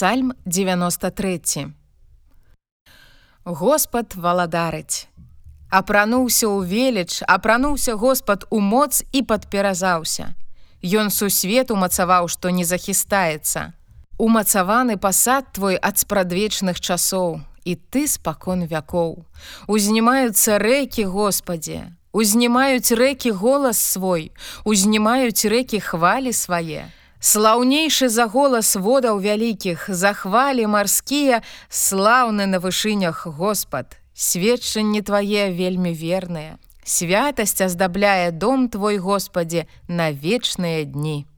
Псальм 93. Господ валадарыць. Апрануўся ў веліч, апрануўся Господ у моц і падперазаўся. Ён сусвет умацаваў, што не захістаецца. Умацаваны пасад твой ад спрадвечных часоў, і ты спакон вякоў. Узнімаюцца рэкі Господе, Узнімаюць рэкі голас свой, узнімаюць рэкі хвалі свае. Слаўнейшы за голас водаў вялікіх, захвалі марскія, слаўны на вышынях Господ. Сведчанні твае вельмі верныя. Святасць аздабляе дом твой Господе на вечныя дні.